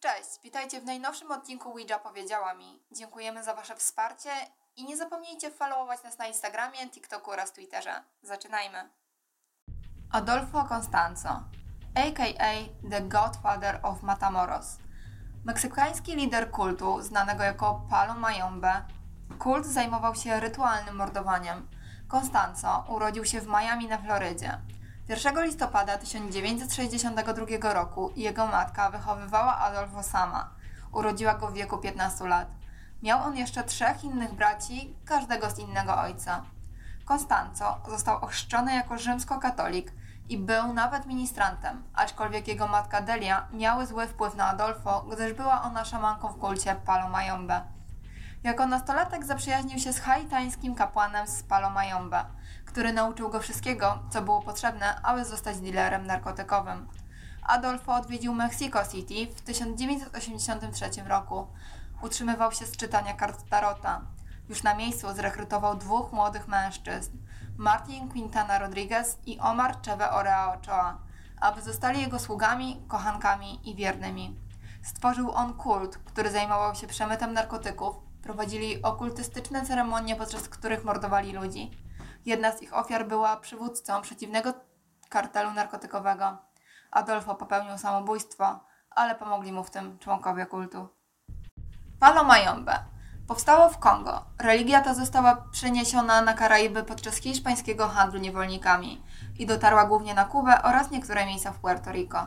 Cześć, witajcie w najnowszym odcinku Ouija Powiedziała Mi. Dziękujemy za Wasze wsparcie i nie zapomnijcie followować nas na Instagramie, TikToku oraz Twitterze. Zaczynajmy! Adolfo Constanzo, a.k.a. The Godfather of Matamoros. Meksykański lider kultu, znanego jako Palo Mayombe, kult zajmował się rytualnym mordowaniem. Constanzo urodził się w Miami na Florydzie. 1 listopada 1962 roku jego matka wychowywała Adolfo sama. Urodziła go w wieku 15 lat. Miał on jeszcze trzech innych braci, każdego z innego ojca. Constanzo został ochrzczony jako rzymskokatolik i był nawet ministrantem, aczkolwiek jego matka Delia miały zły wpływ na Adolfo, gdyż była ona szamanką w kulcie Palo Mayombe. Jako nastolatek zaprzyjaźnił się z haitańskim kapłanem z Palo Mayombe, który nauczył go wszystkiego, co było potrzebne, aby zostać dealerem narkotykowym. Adolfo odwiedził Mexico City w 1983 roku. Utrzymywał się z czytania kart Tarota. Już na miejscu zrekrutował dwóch młodych mężczyzn, Martin Quintana Rodriguez i Omar Cheve Orea Ochoa, aby zostali jego sługami, kochankami i wiernymi. Stworzył on kult, który zajmował się przemytem narkotyków, prowadzili okultystyczne ceremonie, podczas których mordowali ludzi. Jedna z ich ofiar była przywódcą przeciwnego kartelu narkotykowego. Adolfo popełnił samobójstwo, ale pomogli mu w tym członkowie kultu. Palo Mayombe powstało w Kongo. Religia ta została przeniesiona na Karaiby podczas hiszpańskiego handlu niewolnikami i dotarła głównie na Kubę oraz niektóre miejsca w Puerto Rico.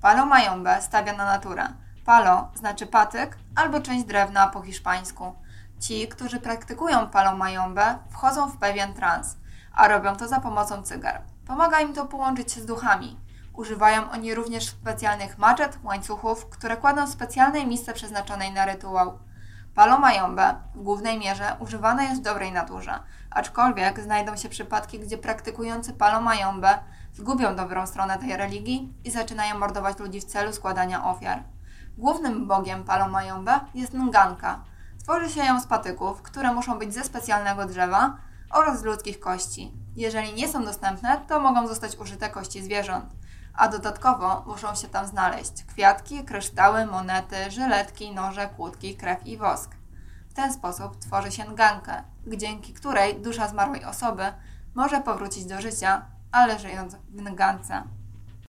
Palo Mayombe stawia na naturę. Palo znaczy patyk albo część drewna po hiszpańsku. Ci, którzy praktykują palo mayombe, wchodzą w pewien trans, a robią to za pomocą cygar. Pomaga im to połączyć się z duchami. Używają oni również specjalnych maczet, łańcuchów, które kładą w specjalnej misce przeznaczonej na rytuał. Palo mayombe w głównej mierze używane jest w dobrej naturze, aczkolwiek znajdą się przypadki, gdzie praktykujący palo mayombe zgubią dobrą stronę tej religii i zaczynają mordować ludzi w celu składania ofiar. Głównym bogiem palo mayombe jest Nganka, Tworzy się ją z patyków, które muszą być ze specjalnego drzewa oraz z ludzkich kości. Jeżeli nie są dostępne, to mogą zostać użyte kości zwierząt. A dodatkowo muszą się tam znaleźć kwiatki, kryształy, monety, żyletki, noże, kłódki, krew i wosk. W ten sposób tworzy się ngankę, dzięki której dusza zmarłej osoby może powrócić do życia, ale żyjąc w ngance.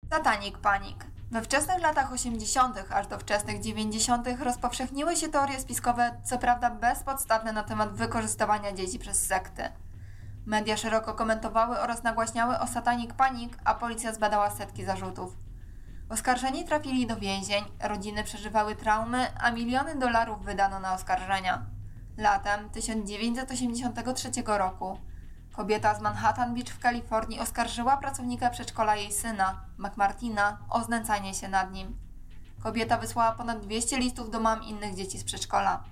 Satanik Panik we wczesnych latach 80., aż do wczesnych 90., rozpowszechniły się teorie spiskowe, co prawda bezpodstawne na temat wykorzystywania dzieci przez sekty. Media szeroko komentowały oraz nagłaśniały o satanik panik, a policja zbadała setki zarzutów. Oskarżeni trafili do więzień, rodziny przeżywały traumy, a miliony dolarów wydano na oskarżenia. Latem 1983 roku Kobieta z Manhattan Beach w Kalifornii oskarżyła pracownika przedszkola jej syna, McMartina, o znęcanie się nad nim. Kobieta wysłała ponad 200 listów do mam innych dzieci z przedszkola.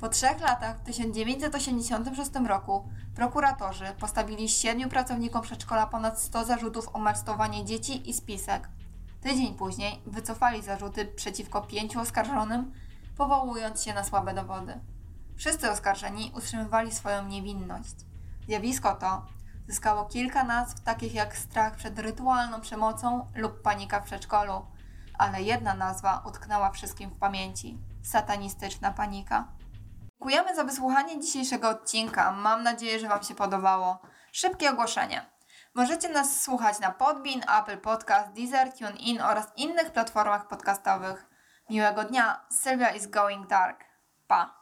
Po trzech latach, w 1986 roku, prokuratorzy postawili siedmiu pracownikom przedszkola ponad 100 zarzutów o molestowanie dzieci i spisek. Tydzień później wycofali zarzuty przeciwko pięciu oskarżonym, powołując się na słabe dowody. Wszyscy oskarżeni utrzymywali swoją niewinność. Zjawisko to zyskało kilka nazw, takich jak strach przed rytualną przemocą lub panika w przedszkolu, ale jedna nazwa utknęła wszystkim w pamięci satanistyczna panika. Dziękujemy za wysłuchanie dzisiejszego odcinka. Mam nadzieję, że Wam się podobało. Szybkie ogłoszenie. Możecie nas słuchać na Podbean, Apple Podcast, Deezer, TuneIn oraz innych platformach podcastowych. Miłego dnia. Sylwia is going dark. Pa!